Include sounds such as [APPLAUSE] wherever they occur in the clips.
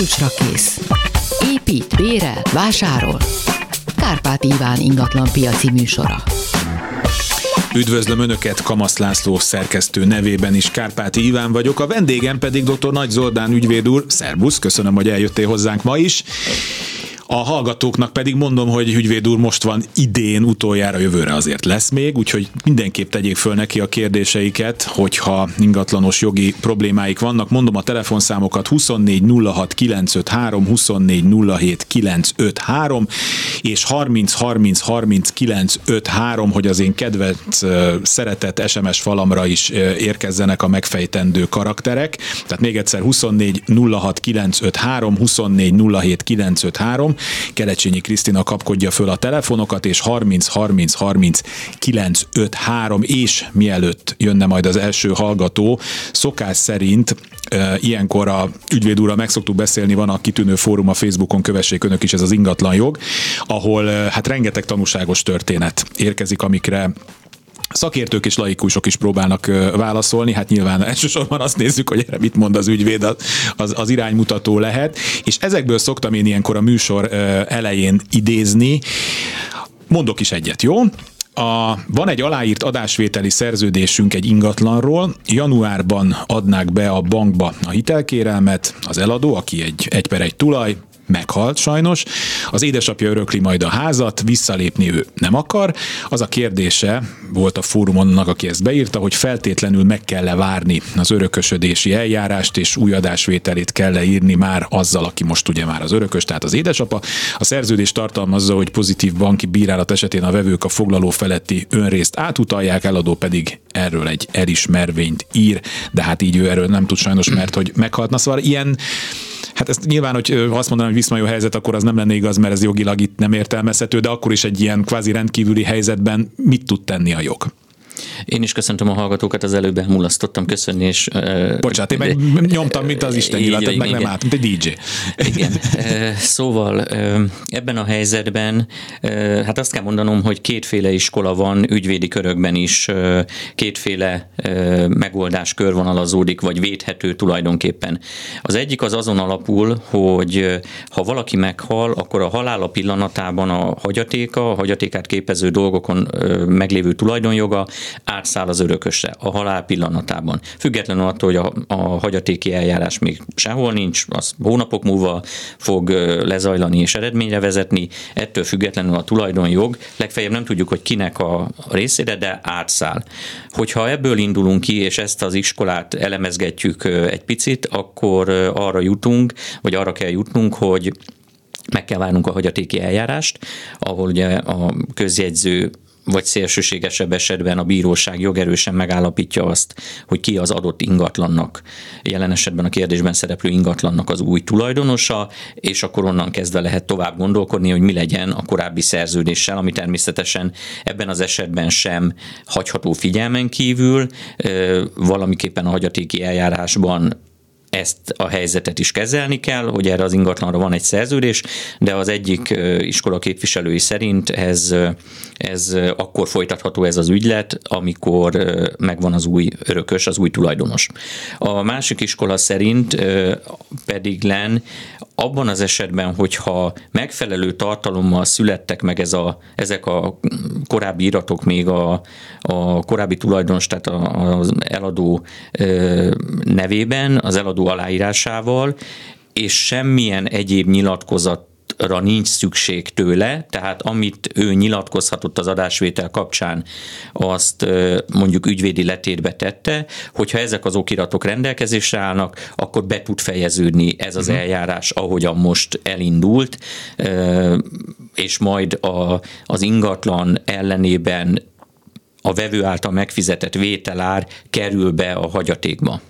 Kulcsra kész. Épít, bérel, vásárol. Kárpát Iván ingatlan piaci műsora. Üdvözlöm Önöket, Kamasz László szerkesztő nevében is, Kárpáti Iván vagyok, a vendégem pedig dr. Nagy Zoltán ügyvéd úr. Szerbusz, köszönöm, hogy eljöttél hozzánk ma is. A hallgatóknak pedig mondom, hogy ügyvéd úr most van idén, utoljára jövőre azért lesz még, úgyhogy mindenképp tegyék föl neki a kérdéseiket, hogyha ingatlanos jogi problémáik vannak. Mondom a telefonszámokat 24 06 953, 24 07 953 és 30 30 30 953, hogy az én kedvelt szeretett SMS falamra is érkezzenek a megfejtendő karakterek. Tehát még egyszer 24 06 953, 24 07 953, Kelecsényi Krisztina kapkodja föl a telefonokat, és 30 30 30 953, és mielőtt jönne majd az első hallgató, szokás szerint ilyenkor a ügyvéd úrral meg szoktuk beszélni, van a kitűnő fórum a Facebookon, kövessék önök is, ez az ingatlan jog, ahol hát rengeteg tanúságos történet érkezik, amikre Szakértők és laikusok is próbálnak válaszolni, hát nyilván elsősorban azt nézzük, hogy erre mit mond az ügyvéd, az, az, az iránymutató lehet, és ezekből szoktam én ilyenkor a műsor elején idézni. Mondok is egyet, jó? A, van egy aláírt adásvételi szerződésünk egy ingatlanról, januárban adnák be a bankba a hitelkérelmet, az eladó, aki egy, egy per egy tulaj, meghalt sajnos. Az édesapja örökli majd a házat, visszalépni ő nem akar. Az a kérdése volt a fórumon aki ezt beírta, hogy feltétlenül meg kell-e várni az örökösödési eljárást, és új adásvételét kell-e írni már azzal, aki most ugye már az örökös, tehát az édesapa. A szerződés tartalmazza, hogy pozitív banki bírálat esetén a vevők a foglaló feletti önrészt átutalják, eladó pedig erről egy elismervényt ír, de hát így ő erről nem tud sajnos, mert hogy meghaltna. Szóval ilyen Hát ezt nyilván, hogy azt mondanám, hogy viszmajó helyzet, akkor az nem lenne igaz, mert ez jogilag itt nem értelmezhető, de akkor is egy ilyen kvázi rendkívüli helyzetben mit tud tenni a jog? Én is köszöntöm a hallgatókat, az előbb elmulasztottam köszönni, és... Bocsánat, én meg nyomtam, mint az Isten nyilat, meg nem állt, egy DJ. Igen. Szóval ebben a helyzetben, hát azt kell mondanom, hogy kétféle iskola van, ügyvédi körökben is kétféle megoldás körvonalazódik, vagy védhető tulajdonképpen. Az egyik az azon alapul, hogy ha valaki meghal, akkor a halála pillanatában a hagyatéka, a hagyatékát képező dolgokon meglévő tulajdonjoga átszáll az örökösre a halál pillanatában. Függetlenül attól, hogy a, a hagyatéki eljárás még sehol nincs, az hónapok múlva fog lezajlani és eredményre vezetni, ettől függetlenül a tulajdonjog, legfeljebb nem tudjuk, hogy kinek a részére, de átszáll. Hogyha ebből indulunk ki, és ezt az iskolát elemezgetjük egy picit, akkor arra jutunk, vagy arra kell jutnunk, hogy meg kell várnunk a hagyatéki eljárást, ahol ugye a közjegyző vagy szélsőségesebb esetben a bíróság jogerősen megállapítja azt, hogy ki az adott ingatlannak, jelen esetben a kérdésben szereplő ingatlannak az új tulajdonosa, és akkor onnan kezdve lehet tovább gondolkodni, hogy mi legyen a korábbi szerződéssel, ami természetesen ebben az esetben sem hagyható figyelmen kívül, valamiképpen a hagyatéki eljárásban ezt a helyzetet is kezelni kell, hogy erre az ingatlanra van egy szerződés, de az egyik iskola képviselői szerint ez, ez akkor folytatható ez az ügylet, amikor megvan az új örökös, az új tulajdonos. A másik iskola szerint pedig len abban az esetben, hogyha megfelelő tartalommal születtek meg ez a, ezek a korábbi iratok még a, a korábbi tulajdonos, tehát az eladó nevében, az eladó aláírásával, és semmilyen egyéb nyilatkozat ra nincs szükség tőle, tehát amit ő nyilatkozhatott az adásvétel kapcsán, azt mondjuk ügyvédi letétbe tette, hogyha ezek az okiratok rendelkezésre állnak, akkor be tud fejeződni ez az uh-huh. eljárás, ahogyan most elindult, és majd a, az ingatlan ellenében a vevő által megfizetett vételár kerül be a hagyatékba.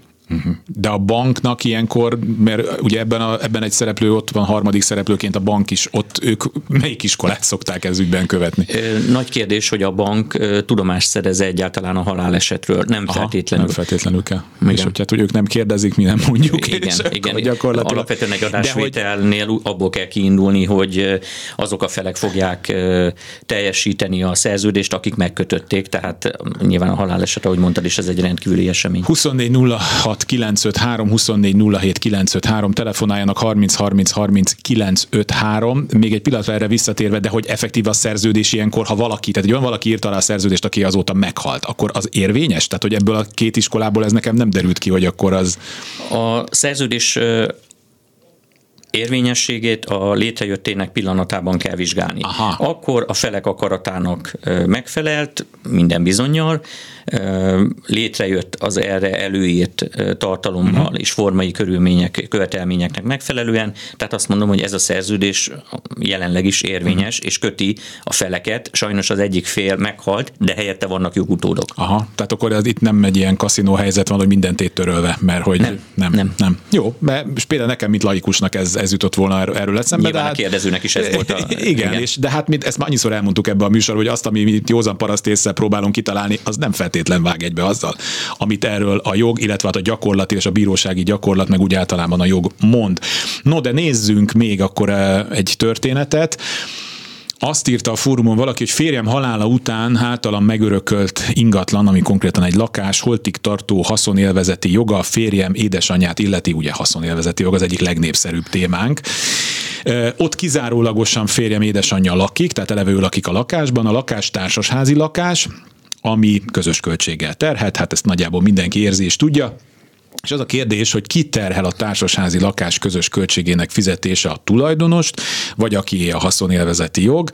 De a banknak ilyenkor, mert ugye ebben, a, ebben egy szereplő ott van harmadik szereplőként a bank is, ott ők melyik iskolát szokták ez ügyben követni? Nagy kérdés, hogy a bank tudomást szerez egyáltalán a halálesetről, nem Aha, feltétlenül. Nem feltétlenül kell. Igen. És hogy, hát, hogy ők nem kérdezik, mi nem mondjuk. Igen, igen. Gyakorlatilag... Alapvetően egy adásvételnél hogy... abból kell kiindulni, hogy azok a felek fogják teljesíteni a szerződést, akik megkötötték, tehát nyilván a haláleset, ahogy mondtad is, ez egy rendkívüli esemény. 24 06 06 953 24 07 953, telefonáljanak 30 30 30 953. Még egy pillanatra erre visszatérve, de hogy effektív a szerződés ilyenkor, ha valaki, tehát egy olyan valaki írta alá a szerződést, aki azóta meghalt, akkor az érvényes? Tehát, hogy ebből a két iskolából ez nekem nem derült ki, hogy akkor az... A szerződés érvényességét a létrejöttének pillanatában kell vizsgálni. Aha. Akkor a felek akaratának megfelelt, minden bizonyal, létrejött az erre előírt tartalommal uh-huh. és formai körülmények, követelményeknek megfelelően, tehát azt mondom, hogy ez a szerződés jelenleg is érvényes, uh-huh. és köti a feleket. Sajnos az egyik fél meghalt, de helyette vannak jogutódok. Aha, tehát akkor ez itt nem egy ilyen kaszinó helyzet van, hogy mindent törölve, mert hogy nem. Nem. nem. nem. Jó, mert például nekem, mint laikusnak ez, ez jutott volna erről eszembe. Nyilván de hát, a kérdezőnek is ez volt a... [LAUGHS] Igen, igen. És, de hát mi, ezt már annyiszor elmondtuk ebbe a műsor, hogy azt, ami itt józan paraszt észre próbálunk kitalálni, az nem feltétlen vág egybe azzal, amit erről a jog, illetve hát a gyakorlat és a bírósági gyakorlat, meg úgy általában a jog mond. No, de nézzünk még akkor eh, egy történetet. Azt írta a fórumon valaki, hogy férjem halála után hátalam megörökölt ingatlan, ami konkrétan egy lakás, holtig tartó haszonélvezeti joga, a férjem édesanyját illeti, ugye haszonélvezeti jog az egyik legnépszerűbb témánk. Ott kizárólagosan férjem édesanyja lakik, tehát eleve ő lakik a lakásban, a lakás társasházi lakás, ami közös költséggel terhet, hát ezt nagyjából mindenki érzi és tudja. És az a kérdés, hogy ki terhel a társasházi lakás közös költségének fizetése a tulajdonost, vagy aki a haszonélvezeti jog.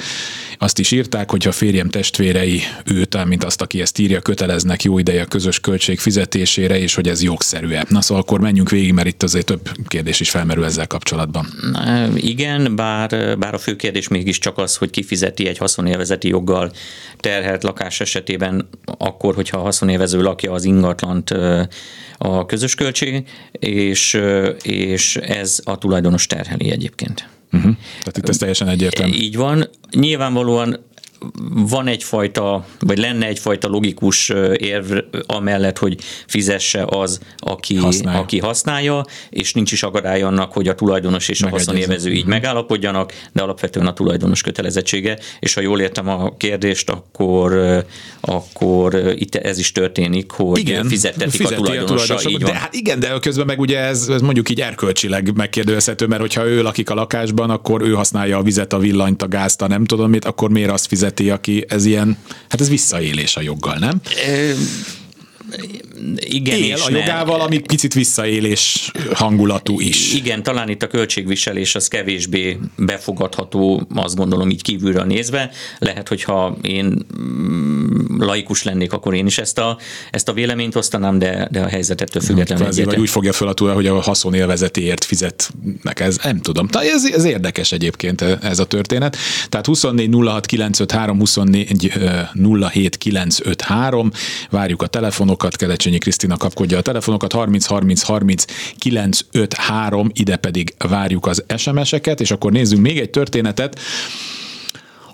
Azt is írták, hogy a férjem testvérei őt, mint azt, aki ezt írja, köteleznek jó ideje a közös költség fizetésére, és hogy ez jogszerű-e. Na szóval akkor menjünk végig, mert itt azért több kérdés is felmerül ezzel kapcsolatban. Igen, bár, bár a fő kérdés mégiscsak az, hogy kifizeti egy haszonélvezeti joggal terhelt lakás esetében akkor, hogyha a haszonélvező lakja az ingatlant a közös költség, és, és ez a tulajdonos terheli egyébként. Uh-huh. Tehát itt ez teljesen egyértelmű. Így van. Nyilvánvalóan van egyfajta, vagy lenne egyfajta logikus érv amellett, hogy fizesse az, aki használja, aki használja és nincs is akadály annak, hogy a tulajdonos és a haszonélvező így mhm. megállapodjanak, de alapvetően a tulajdonos kötelezettsége, és ha jól értem a kérdést, akkor, akkor itt ez is történik, hogy igen, fizettetik a tulajdonosra. Így van. De hát igen, de közben meg ugye ez, ez mondjuk így erkölcsileg megkérdőjelezhető, mert hogyha ő lakik a lakásban, akkor ő használja a vizet, a villanyt, a gázt, a nem tudom mit, akkor miért azt fizet fizeti, aki ez ilyen, hát ez visszaélés a joggal, nem? Igen Él a jogával, ami picit visszaélés hangulatú is. Igen, talán itt a költségviselés az kevésbé befogadható, azt gondolom így kívülről nézve. Lehet, hogyha én mm, laikus lennék, akkor én is ezt a, ezt a véleményt osztanám, de, de a helyzetettől függetlenül. Kvázi, vagy úgy fogja fel a túl, hogy a haszonélvezetiért fizetnek. Ez nem tudom. Ez, ez érdekes egyébként ez a történet. Tehát 24 06 953, 24 07 953, várjuk a telefonokat, Kelecsényi Krisztina kapkodja a telefonokat, 30 30 30 953, ide pedig várjuk az SMS-eket, és akkor nézzünk még egy történetet,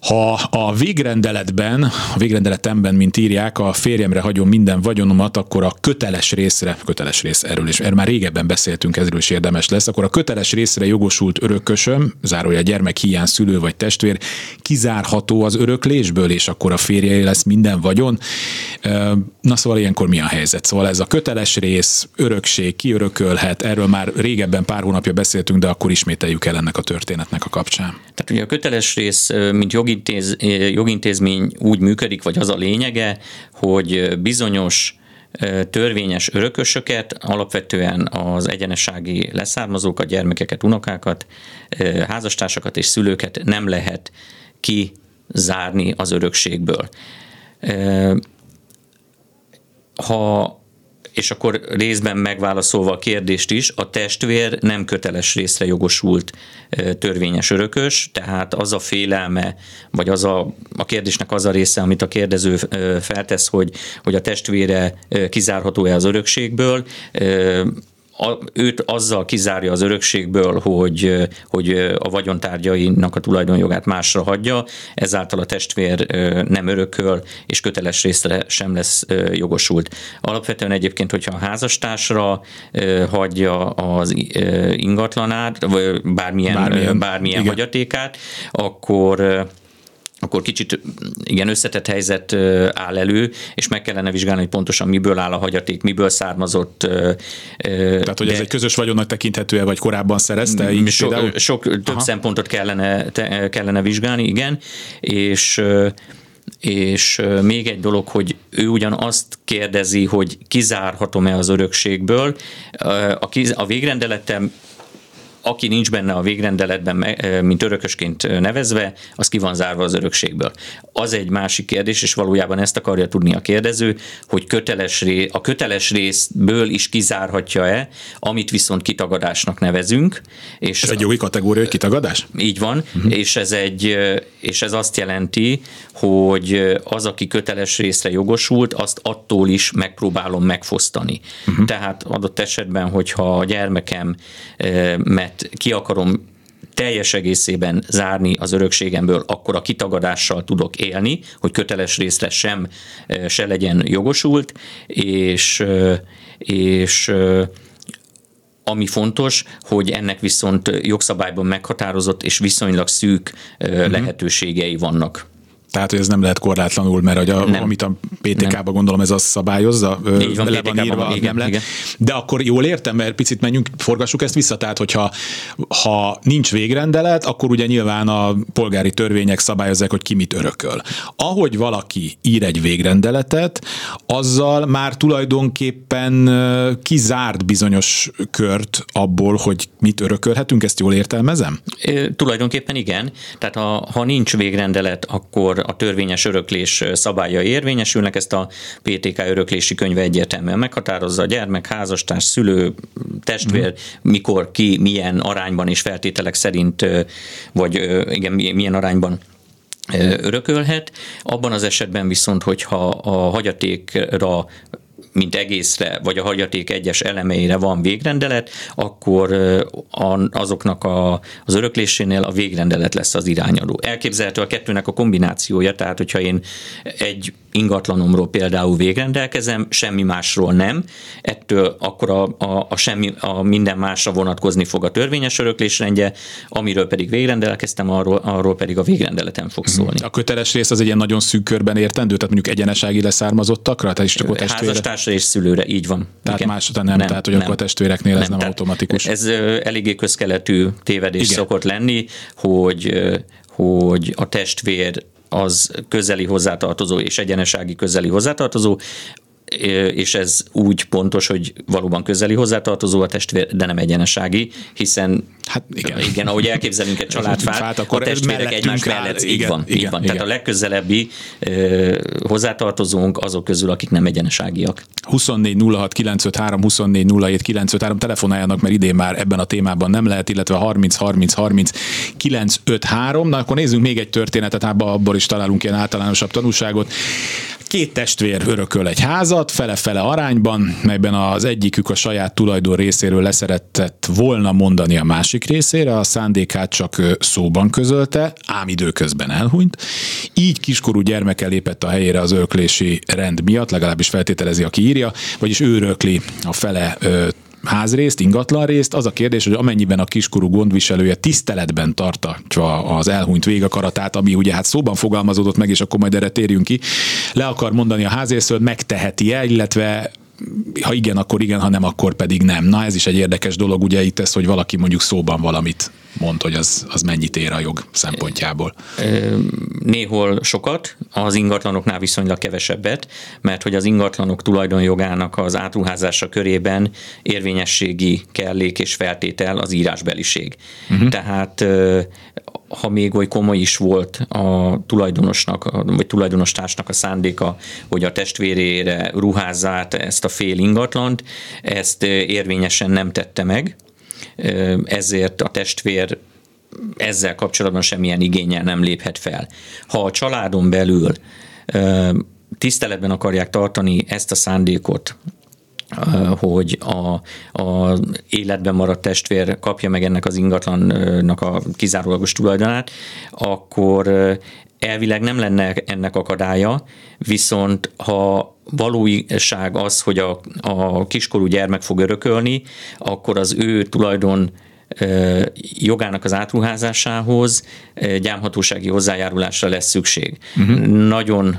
ha a végrendeletben, a végrendeletemben, mint írják, a férjemre hagyom minden vagyonomat, akkor a köteles részre, köteles rész erről is, erről már régebben beszéltünk, ezről is érdemes lesz, akkor a köteles részre jogosult örökösöm, zárója gyermek hiány szülő vagy testvér, kizárható az öröklésből, és akkor a férje lesz minden vagyon. Na szóval ilyenkor mi a helyzet? Szóval ez a köteles rész, örökség, ki örökölhet, erről már régebben pár hónapja beszéltünk, de akkor ismételjük el ennek a történetnek a kapcsán. Tehát ugye a köteles rész, mint jogi jogintéz, jogintézmény úgy működik, vagy az a lényege, hogy bizonyos törvényes örökösöket, alapvetően az egyenessági leszármazókat, gyermekeket, unokákat, házastársakat és szülőket nem lehet kizárni az örökségből. Ha és akkor részben megválaszolva a kérdést is, a testvér nem köteles részre jogosult törvényes örökös, tehát az a félelme, vagy az a, a kérdésnek az a része, amit a kérdező feltesz, hogy, hogy a testvére kizárható-e az örökségből, a, őt azzal kizárja az örökségből, hogy, hogy a vagyontárgyainak a tulajdonjogát másra hagyja, ezáltal a testvér nem örököl, és köteles részre sem lesz jogosult. Alapvetően egyébként, hogyha a házastársra hagyja az ingatlanát, vagy bármilyen, bármilyen, bármilyen hagyatékát, akkor akkor kicsit igen összetett helyzet áll elő, és meg kellene vizsgálni, hogy pontosan miből áll a hagyaték, miből származott. Tehát, hogy de ez egy közös vagyonnak tekinthető vagy korábban szerezte? Így sok, sok több Aha. szempontot kellene, te, kellene vizsgálni, igen, és és még egy dolog, hogy ő ugyan azt kérdezi, hogy kizárhatom-e az örökségből. A, kiz, a végrendeletem aki nincs benne a végrendeletben, mint örökösként nevezve, az ki van zárva az örökségből. Az egy másik kérdés, és valójában ezt akarja tudni a kérdező, hogy köteles ré, a köteles részből is kizárhatja-e, amit viszont kitagadásnak nevezünk. És ez egy jogi kategória, hogy kitagadás? Így van, uh-huh. és, ez egy, és ez azt jelenti, hogy az, aki köteles részre jogosult, azt attól is megpróbálom megfosztani. Uh-huh. Tehát adott esetben, hogyha a gyermekem mert ki akarom teljes egészében zárni az örökségemből, akkor a kitagadással tudok élni, hogy köteles részre sem se legyen jogosult, és, és ami fontos, hogy ennek viszont jogszabályban meghatározott és viszonylag szűk uh-huh. lehetőségei vannak. Tehát, hogy ez nem lehet korlátlanul, mert a, nem. amit a PTK-ban gondolom ez azt szabályozza, Így van, le van írva, van, igen, nem lehet. De akkor jól értem, mert picit menjünk, forgassuk ezt vissza, tehát hogyha ha nincs végrendelet, akkor ugye nyilván a polgári törvények szabályozzák, hogy ki mit örököl. Ahogy valaki ír egy végrendeletet, azzal már tulajdonképpen kizárt bizonyos kört abból, hogy mit örökölhetünk, ezt jól értelmezem? E, tulajdonképpen igen. Tehát ha, ha nincs végrendelet, akkor a törvényes öröklés szabályai érvényesülnek, ezt a PTK öröklési könyve egyértelműen meghatározza a gyermek, házastárs, szülő, testvér, mm. mikor ki, milyen arányban és feltételek szerint, vagy igen, milyen arányban örökölhet. Abban az esetben viszont, hogyha a hagyatékra mint egészre, vagy a hagyaték egyes elemeire van végrendelet, akkor azoknak a, az öröklésénél a végrendelet lesz az irányadó. Elképzelhető a kettőnek a kombinációja, tehát hogyha én egy ingatlanomról például végrendelkezem, semmi másról nem, ettől akkor a, a, a, semmi, a minden másra vonatkozni fog a törvényes öröklésrendje, amiről pedig végrendelkeztem, arról, arról pedig a végrendeletem fog mhm. szólni. A köteles rész az egy ilyen nagyon szűk körben értendő, tehát mondjuk egyenesági leszármazottakra, tehát is csak a Házastársra és szülőre, így van. Tehát Igen. más nem, nem, tehát hogy nem, akkor a testvéreknél nem, ez nem automatikus. Ez eléggé közkeletű tévedés Igen. szokott lenni, hogy hogy a testvér az közeli hozzátartozó és egyenesági közeli hozzátartozó, és ez úgy pontos, hogy valóban közeli hozzátartozó a testvér, de nem egyenesági, hiszen hát igen, igen ahogy elképzelünk egy [LAUGHS] családfát, Fát, akkor a testvérek egymás mellett, így igen, van, igen, így van. Igen. Tehát a legközelebbi uh, hozzátartozónk azok közül, akik nem egyeneságiak. 24 06 953, 24 07 953, telefonáljanak, mert idén már ebben a témában nem lehet, illetve 30 30 30 953. Na akkor nézzünk még egy történetet, abból is találunk ilyen általánosabb tanulságot. Két testvér örököl egy házat, fele-fele arányban, melyben az egyikük a saját tulajdon részéről leszeretett volna mondani a másik részére, a szándékát csak szóban közölte, ám időközben elhunyt. Így kiskorú gyermeke lépett a helyére az öröklési rend miatt, legalábbis feltételezi, aki írja, vagyis ő örökli a fele házrészt, ingatlan részt. Az a kérdés, hogy amennyiben a kiskorú gondviselője tiszteletben tartatja az elhunyt végakaratát, ami ugye hát szóban fogalmazódott meg, és akkor majd erre térjünk ki, le akar mondani a házrészről, megteheti el, illetve ha igen, akkor igen, ha nem, akkor pedig nem. Na ez is egy érdekes dolog, ugye itt ez, hogy valaki mondjuk szóban valamit mond, hogy az, az mennyit ér a jog szempontjából. Néhol sokat, az ingatlanoknál viszonylag kevesebbet, mert hogy az ingatlanok tulajdonjogának az átruházása körében érvényességi kellék és feltétel az írásbeliség. Uh-huh. Tehát ha még oly komoly is volt a tulajdonosnak, vagy tulajdonostársnak a szándéka, hogy a testvérére ruházzát ezt a fél ingatlant, ezt érvényesen nem tette meg, ezért a testvér ezzel kapcsolatban semmilyen igényel nem léphet fel. Ha a családon belül tiszteletben akarják tartani ezt a szándékot, hogy a, a életben maradt testvér kapja meg ennek az ingatlannak a kizárólagos tulajdonát, akkor elvileg nem lenne ennek akadálya, viszont ha valóság az, hogy a, a kiskorú gyermek fog örökölni, akkor az ő tulajdon jogának az átruházásához gyámhatósági hozzájárulásra lesz szükség. Uh-huh. Nagyon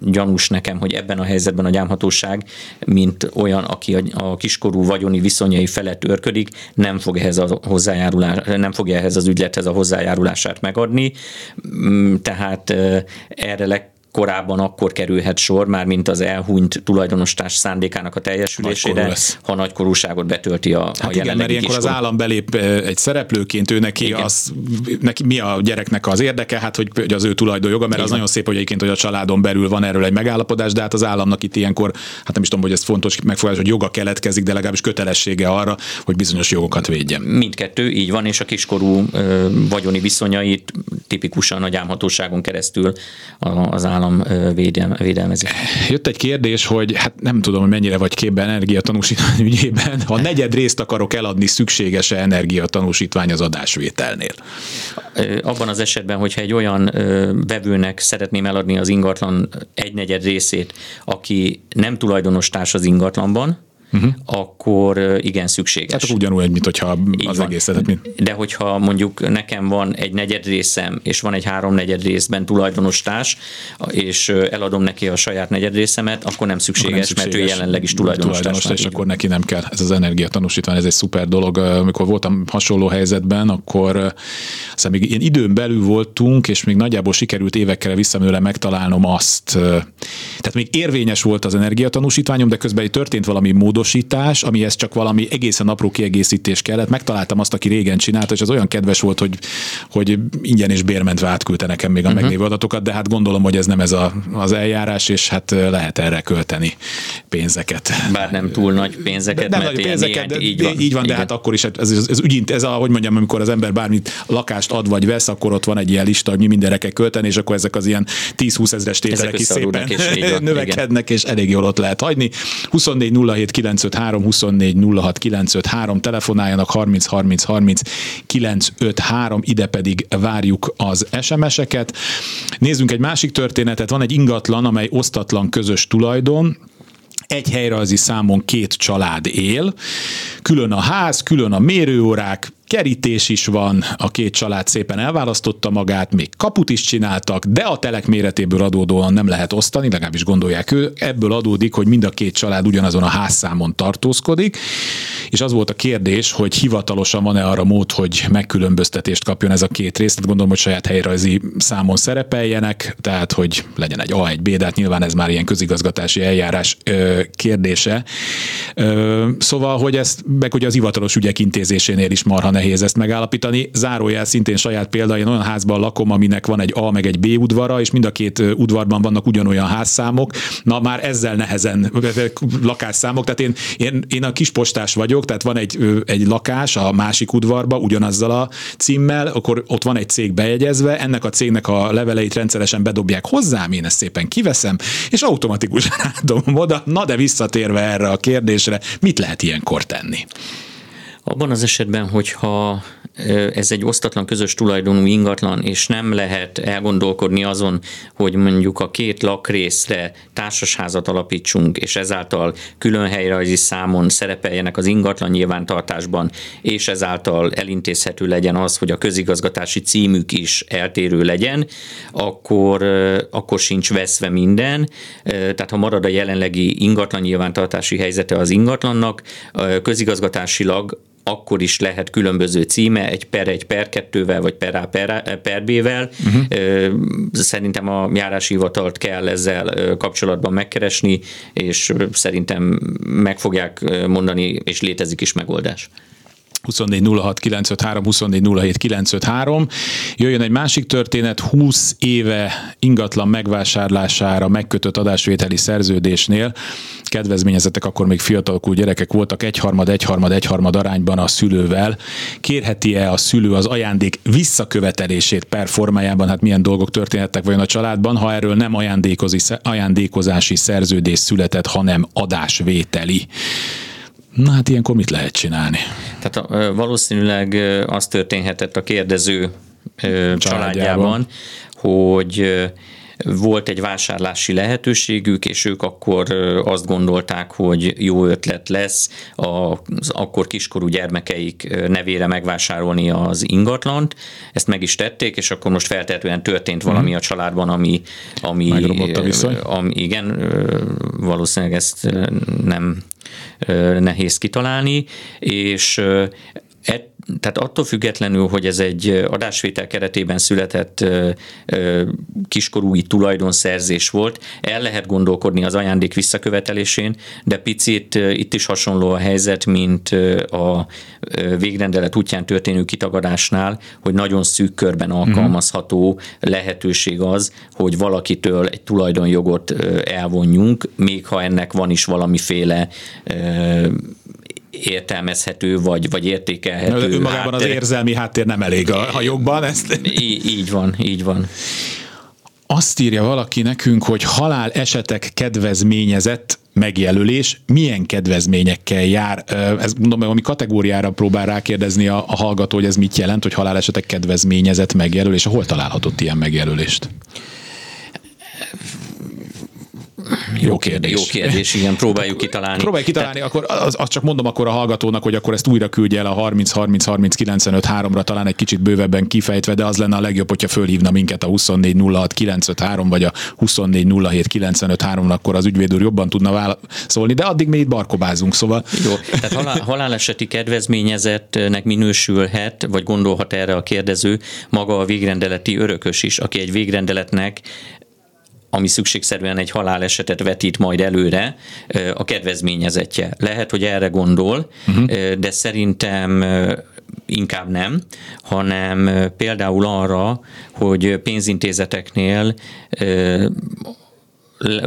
gyanús nekem, hogy ebben a helyzetben a gyámhatóság, mint olyan, aki a, a kiskorú vagyoni viszonyai felett örködik, nem fog ehhez a hozzájárulás, nem fogja ehhez az ügylethez a hozzájárulását megadni. Mm, tehát erre leg korábban akkor kerülhet sor, már mint az elhunyt tulajdonostárs szándékának a teljesülésére, ha nagykorúságot betölti a, hát a igen, mert ilyenkor az állam belép egy szereplőként, ő neki, az, neki mi a gyereknek az érdeke, hát hogy, hogy az ő tulajdonjoga, mert igen. az nagyon szép, hogy egyébként, hogy a családon belül van erről egy megállapodás, de hát az államnak itt ilyenkor, hát nem is tudom, hogy ez fontos megfogalmaz, hogy joga keletkezik, de legalábbis kötelessége arra, hogy bizonyos jogokat védjen. Mindkettő, így van, és a kiskorú vagyoni viszonyait tipikusan a gyámhatóságon keresztül az állam állam védelme, védelmezi. Jött egy kérdés, hogy hát nem tudom, hogy mennyire vagy képben energiatanúsítvány ügyében, ha negyed részt akarok eladni, szükséges-e energiatanúsítvány az adásvételnél? Abban az esetben, hogyha egy olyan vevőnek szeretném eladni az ingatlan egynegyed részét, aki nem tulajdonos társ az ingatlanban, uh-huh. akkor igen szükséges. Tehát ugyanúgy, mint hogyha Így az van. egészet. Mint... De hogyha mondjuk nekem van egy negyed részem, és van egy háromnegyed részben tulajdonos társ, és eladom neki a saját negyed részemet, akkor nem szükséges, akkor nem szükséges mert ő jelenleg is tulajdonos, tulajdonos társ. És akkor neki nem kell. Ez az energiatanúsítvány, ez egy szuper dolog. Amikor voltam hasonló helyzetben, akkor aztán még ilyen időn belül voltunk, és még nagyjából sikerült évekkel visszamenőle megtalálnom azt. Tehát még érvényes volt az energiatanúsítványom, de közben történt valami módos módosítás, amihez csak valami egészen apró kiegészítés kellett. Megtaláltam azt, aki régen csinálta, és az olyan kedves volt, hogy, hogy ingyen és bérmentve átküldte nekem még a uh-huh. meglévő adatokat, de hát gondolom, hogy ez nem ez a, az eljárás, és hát lehet erre költeni pénzeket. Bár nem túl nagy pénzeket, nem nagy pénzeket, de, így van, így van de hát akkor is ez, ez, ez, ügyint, ez a, hogy mondjam, amikor az ember bármit lakást ad vagy vesz, akkor ott van egy ilyen lista, hogy mi mindenre kell költeni, és akkor ezek az ilyen 10-20 ezres tételek is szépen és [LAUGHS] növekednek, igen. és elég jól ott lehet hagyni. 24 07 953, 24 06 953, telefonáljanak 30 30 30 953, ide pedig várjuk az SMS-eket. Nézzünk egy másik történetet, van egy ingatlan, amely osztatlan közös tulajdon, egy helyrajzi számon két család él, külön a ház, külön a mérőórák, kerítés is van, a két család szépen elválasztotta magát, még kaput is csináltak, de a telek méretéből adódóan nem lehet osztani, legalábbis gondolják ő. Ebből adódik, hogy mind a két család ugyanazon a házszámon tartózkodik, és az volt a kérdés, hogy hivatalosan van-e arra mód, hogy megkülönböztetést kapjon ez a két rész, tehát gondolom, hogy saját helyrajzi számon szerepeljenek, tehát hogy legyen egy A, egy B, de hát nyilván ez már ilyen közigazgatási eljárás ö, kérdése. Ö, szóval, hogy ezt, meg hogy az hivatalos ügyek intézésénél is marha nehéz ezt megállapítani. Zárójel szintén saját példa, én olyan házban lakom, aminek van egy A meg egy B udvara, és mind a két udvarban vannak ugyanolyan házszámok. Na már ezzel nehezen lakásszámok, tehát én, én, én a kispostás vagyok, tehát van egy, egy lakás a másik udvarba ugyanazzal a címmel, akkor ott van egy cég bejegyezve, ennek a cégnek a leveleit rendszeresen bedobják hozzám, én ezt szépen kiveszem, és automatikusan [LAUGHS] átadom oda. Na de visszatérve erre a kérdésre, mit lehet ilyenkor tenni? Abban az esetben, hogyha ez egy osztatlan közös tulajdonú ingatlan, és nem lehet elgondolkodni azon, hogy mondjuk a két lakrészre társasházat alapítsunk, és ezáltal külön helyrajzi számon szerepeljenek az ingatlan nyilvántartásban, és ezáltal elintézhető legyen az, hogy a közigazgatási címük is eltérő legyen, akkor, akkor sincs veszve minden. Tehát ha marad a jelenlegi ingatlan nyilvántartási helyzete az ingatlannak, közigazgatásilag akkor is lehet különböző címe, egy per egy per kettővel, vagy per A per, per B-vel. Uh-huh. Szerintem a járási hivatalt kell ezzel kapcsolatban megkeresni, és szerintem meg fogják mondani, és létezik is megoldás. 24 06 953, 24 953. Jöjjön egy másik történet, 20 éve ingatlan megvásárlására megkötött adásvételi szerződésnél kedvezményezettek akkor még fiatalokú gyerekek voltak, egyharmad, egyharmad, egyharmad arányban a szülővel. Kérheti-e a szülő az ajándék visszakövetelését per formájában, hát milyen dolgok történhettek vajon a családban, ha erről nem ajándékozási szerződés született, hanem adásvételi. Na hát ilyenkor mit lehet csinálni? Tehát valószínűleg az történhetett a kérdező családjában, családjában hogy volt egy vásárlási lehetőségük, és ők akkor azt gondolták, hogy jó ötlet lesz az akkor kiskorú gyermekeik nevére megvásárolni az ingatlant. Ezt meg is tették, és akkor most feltehetően történt valami a családban, ami, ami, ami igen, valószínűleg ezt nem nehéz kitalálni, és tehát attól függetlenül, hogy ez egy adásvétel keretében született kiskorúi tulajdonszerzés volt, el lehet gondolkodni az ajándék visszakövetelésén, de picit itt is hasonló a helyzet, mint a végrendelet útján történő kitagadásnál, hogy nagyon szűk körben alkalmazható lehetőség az, hogy valakitől egy tulajdonjogot elvonjunk, még ha ennek van is valamiféle értelmezhető, vagy, vagy értékelhető. Önmagában háttér. az érzelmi háttér nem elég a, a jogban. Ezt... Í- így van, így van. Azt írja valaki nekünk, hogy halál esetek kedvezményezett megjelölés milyen kedvezményekkel jár? Ez mondom, ami kategóriára próbál rákérdezni a, a hallgató, hogy ez mit jelent, hogy halálesetek kedvezményezett megjelölés. Hol találhatott ilyen megjelölést? Jó kérdés. Jó kérdés, igen, próbáljuk kitalálni. Próbáljuk kitalálni, akkor az, az, csak mondom akkor a hallgatónak, hogy akkor ezt újra küldje el a 30 30 30 95 3-ra, talán egy kicsit bővebben kifejtve, de az lenne a legjobb, hogyha fölhívna minket a 24 06 953 vagy a 24 07 95 3 akkor az ügyvéd úr jobban tudna válaszolni, de addig még itt barkobázunk, szóval. Jó, tehát halál, haláleseti kedvezményezettnek minősülhet, vagy gondolhat erre a kérdező maga a végrendeleti örökös is, aki egy végrendeletnek ami szükségszerűen egy halálesetet vetít majd előre, a kedvezményezetje. Lehet, hogy erre gondol, uh-huh. de szerintem inkább nem, hanem például arra, hogy pénzintézeteknél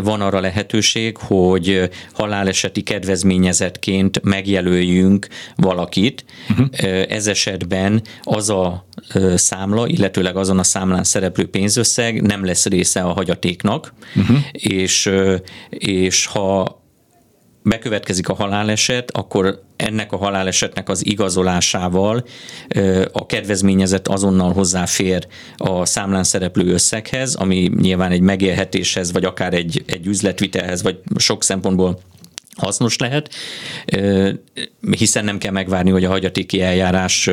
van arra lehetőség, hogy haláleseti kedvezményezetként megjelöljünk valakit. Uh-huh. Ez esetben az a számla, illetőleg azon a számlán szereplő pénzösszeg nem lesz része a hagyatéknak, uh-huh. és, és ha bekövetkezik a haláleset, akkor ennek a halálesetnek az igazolásával a kedvezményezett azonnal hozzáfér a számlán szereplő összeghez, ami nyilván egy megélhetéshez, vagy akár egy, egy üzletvitelhez, vagy sok szempontból hasznos lehet, hiszen nem kell megvárni, hogy a hagyatéki eljárás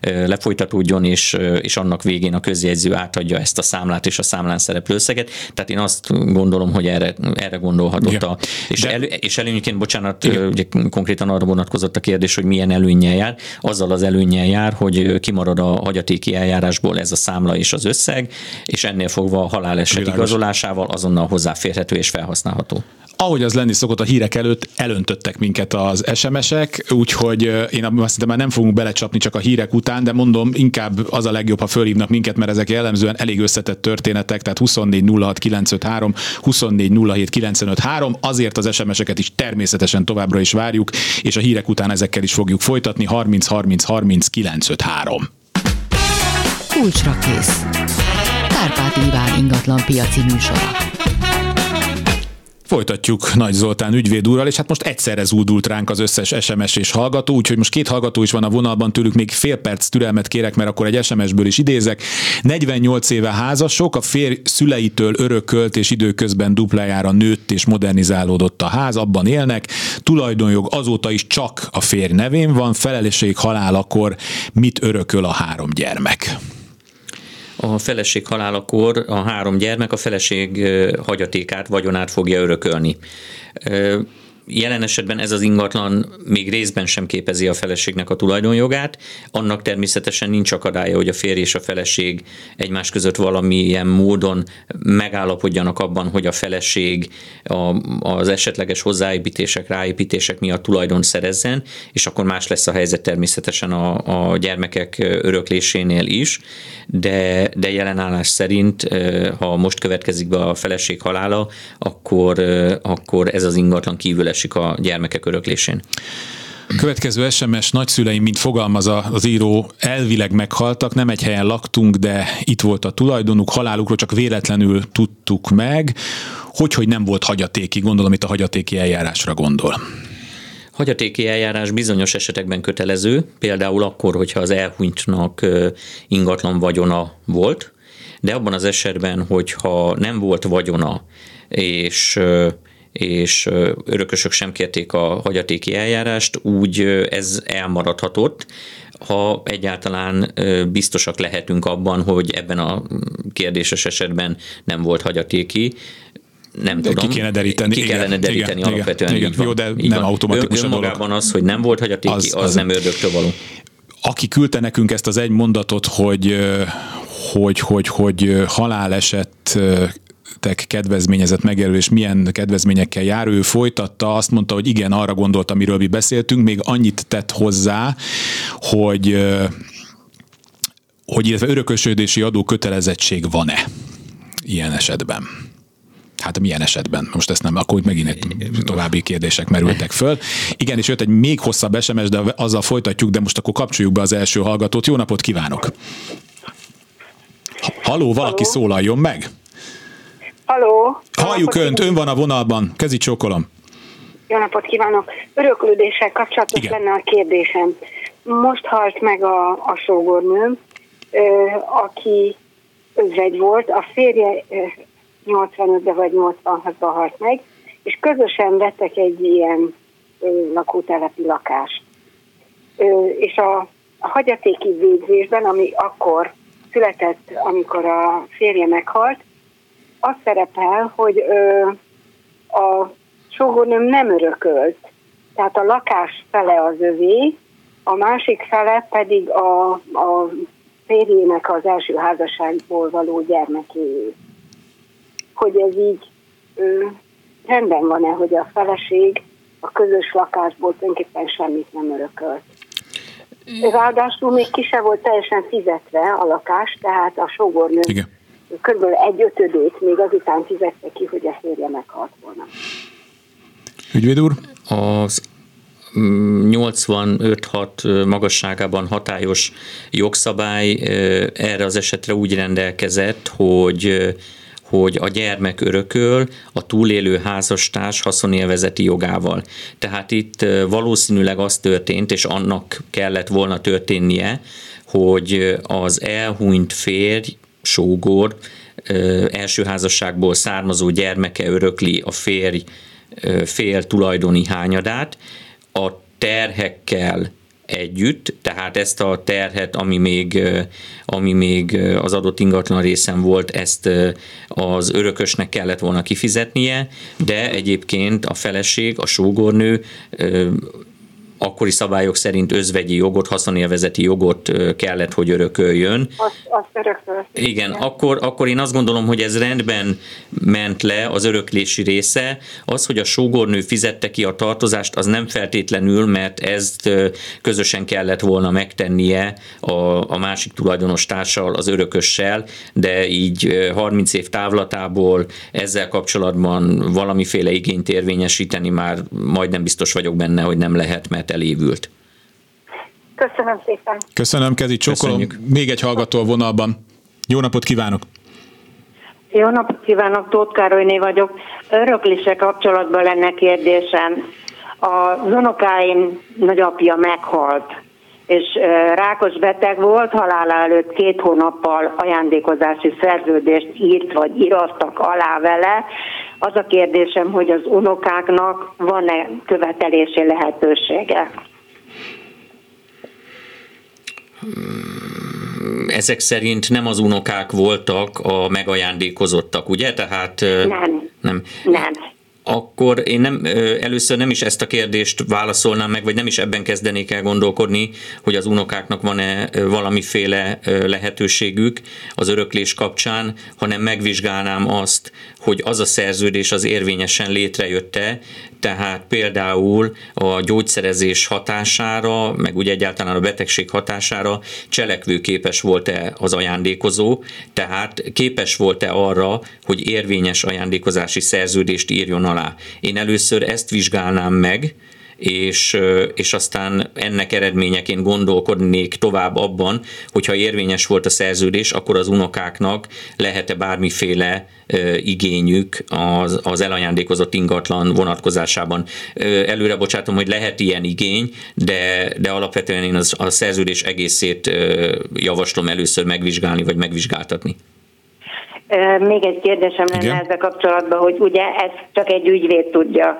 lefolytatódjon, és, és annak végén a közjegyző átadja ezt a számlát és a számlán szereplő összeget. Tehát én azt gondolom, hogy erre, erre gondolhatott. Ja. A, és, De... elő, és előnyként, bocsánat, Igen. ugye konkrétan arra vonatkozott a kérdés, hogy milyen előnyel jár. Azzal az előnyel jár, hogy kimarad a hagyatéki eljárásból ez a számla és az összeg, és ennél fogva a haláleset igazolásával azonnal hozzáférhető és felhasználható ahogy az lenni szokott a hírek előtt, elöntöttek minket az SMS-ek, úgyhogy én azt hiszem már nem fogunk belecsapni csak a hírek után, de mondom, inkább az a legjobb, ha fölhívnak minket, mert ezek jellemzően elég összetett történetek, tehát 24 06 953, 24 07 953, azért az SMS-eket is természetesen továbbra is várjuk, és a hírek után ezekkel is fogjuk folytatni, 30 30 30 953. Kulcsra kész. Kárpát Iván ingatlan piaci műsora. Folytatjuk Nagy Zoltán ügyvéd úrral, és hát most egyszerre zúdult ránk az összes SMS és hallgató, úgyhogy most két hallgató is van a vonalban, tőlük még fél perc türelmet kérek, mert akkor egy SMS-ből is idézek. 48 éve házasok, a férj szüleitől örökölt és időközben duplájára nőtt és modernizálódott a ház, abban élnek. Tulajdonjog azóta is csak a férj nevén van, felelősség halálakor mit örököl a három gyermek? A feleség halálakor a három gyermek a feleség hagyatékát, vagyonát fogja örökölni. Jelen esetben ez az ingatlan még részben sem képezi a feleségnek a tulajdonjogát, annak természetesen nincs akadálya, hogy a férj és a feleség egymás között valamilyen módon megállapodjanak abban, hogy a feleség a, az esetleges hozzáépítések, ráépítések miatt tulajdon szerezzen, és akkor más lesz a helyzet természetesen a, a gyermekek öröklésénél is, de, de jelenállás szerint, ha most következik be a feleség halála, akkor, akkor ez az ingatlan kívül esik a gyermekek öröklésén. Következő SMS nagyszüleim, mint fogalmaz az író, elvileg meghaltak, nem egy helyen laktunk, de itt volt a tulajdonuk, halálukról csak véletlenül tudtuk meg. Hogy, hogy nem volt hagyatéki, gondolom itt a hagyatéki eljárásra gondol. Hagyatéki eljárás bizonyos esetekben kötelező, például akkor, hogyha az elhunytnak ingatlan vagyona volt, de abban az esetben, hogyha nem volt vagyona, és és örökösök sem kérték a hagyatéki eljárást, úgy ez elmaradhatott, ha egyáltalán biztosak lehetünk abban, hogy ebben a kérdéses esetben nem volt hagyatéki, nem de tudom. Ki kéne deríteni. Ki kellene deríteni igen, alapvetően. Igen, így van, jó, de így nem van. automatikus Ön, a dolog. az, hogy nem volt hagyatéki, az, az, az nem ördögtől való. Aki küldte nekünk ezt az egy mondatot, hogy hogy, hogy, hogy haláleset kedvezményezett megjelölés milyen kedvezményekkel jár. Ő folytatta, azt mondta, hogy igen, arra gondolt, amiről mi beszéltünk, még annyit tett hozzá, hogy hogy illetve örökösödési adó kötelezettség van-e ilyen esetben. Hát milyen esetben? Most ezt nem, akkor megint egy további kérdések merültek föl. Igen, és jött egy még hosszabb SMS, de azzal folytatjuk, de most akkor kapcsoljuk be az első hallgatót. Jó napot kívánok! Haló, valaki Halló. szólaljon meg! Haló! Halljuk Önt, Ön van a vonalban. Kezi csókolom. Jó napot kívánok! Öröklődéssel kapcsolatos Igen. lenne a kérdésem. Most halt meg a, a sógornőm, aki özvegy volt, a férje 85-ben vagy 86-ban halt meg, és közösen vettek egy ilyen lakótelepi lakást. És a, a hagyatéki végzésben, ami akkor született, amikor a férje meghalt, az szerepel, hogy ö, a sógornőm nem örökölt. Tehát a lakás fele az övé, a másik fele pedig a, a férjének az első házasságból való gyermeké. Hogy ez így ö, rendben van-e, hogy a feleség a közös lakásból tulajdonképpen semmit nem örökölt. Ráadásul még ki se volt teljesen fizetve a lakás, tehát a sógornő Igen. Kb. egy ötödét még azután fizette ki, hogy a férje meghalt volna. Ügyvéd úr? Az 85-6 magasságában hatályos jogszabály erre az esetre úgy rendelkezett, hogy hogy a gyermek örököl a túlélő házastárs haszonélvezeti jogával. Tehát itt valószínűleg az történt, és annak kellett volna történnie, hogy az elhunyt férj, sógor, első házasságból származó gyermeke örökli a férj fél tulajdoni hányadát, a terhekkel együtt, tehát ezt a terhet, ami még, ami még az adott ingatlan részen volt, ezt az örökösnek kellett volna kifizetnie, de egyébként a feleség, a sógornő akkori szabályok szerint özvegyi jogot, haszonélvezeti jogot kellett, hogy örököljön. Azt, azt örökölt. Igen. Akkor, akkor én azt gondolom, hogy ez rendben ment le az öröklési része. Az, hogy a sógornő fizette ki a tartozást, az nem feltétlenül, mert ezt közösen kellett volna megtennie a, a másik tulajdonos társal, az örökössel, de így 30 év távlatából ezzel kapcsolatban valamiféle igényt érvényesíteni már majdnem biztos vagyok benne, hogy nem lehet, mert elévült. Köszönöm szépen. Köszönöm, Kezi Csokolom. Még egy hallgató a vonalban. Jó napot kívánok! Jó napot kívánok, Tóth Károlyné vagyok. Öröklése kapcsolatban lenne kérdésem. A unokáim nagyapja meghalt, és rákos beteg volt, halála előtt két hónappal ajándékozási szerződést írt, vagy írattak alá vele. Az a kérdésem, hogy az unokáknak van-e követelési lehetősége? Ezek szerint nem az unokák voltak a megajándékozottak, ugye? Tehát nem. Nem. nem akkor én nem, először nem is ezt a kérdést válaszolnám meg, vagy nem is ebben kezdenék el gondolkodni, hogy az unokáknak van-e valamiféle lehetőségük az öröklés kapcsán, hanem megvizsgálnám azt, hogy az a szerződés az érvényesen létrejötte, tehát például a gyógyszerezés hatására, meg úgy egyáltalán a betegség hatására cselekvőképes volt-e az ajándékozó, tehát képes volt-e arra, hogy érvényes ajándékozási szerződést írjon alá. Én először ezt vizsgálnám meg, és, és aztán ennek eredményeként gondolkodnék tovább abban, hogyha érvényes volt a szerződés, akkor az unokáknak lehet-e bármiféle igényük az, az elajándékozott ingatlan vonatkozásában. Előre bocsátom, hogy lehet ilyen igény, de, de alapvetően én az, a szerződés egészét javaslom először megvizsgálni, vagy megvizsgáltatni. Még egy kérdésem lenne Igen. ezzel kapcsolatban, hogy ugye ezt csak egy ügyvéd tudja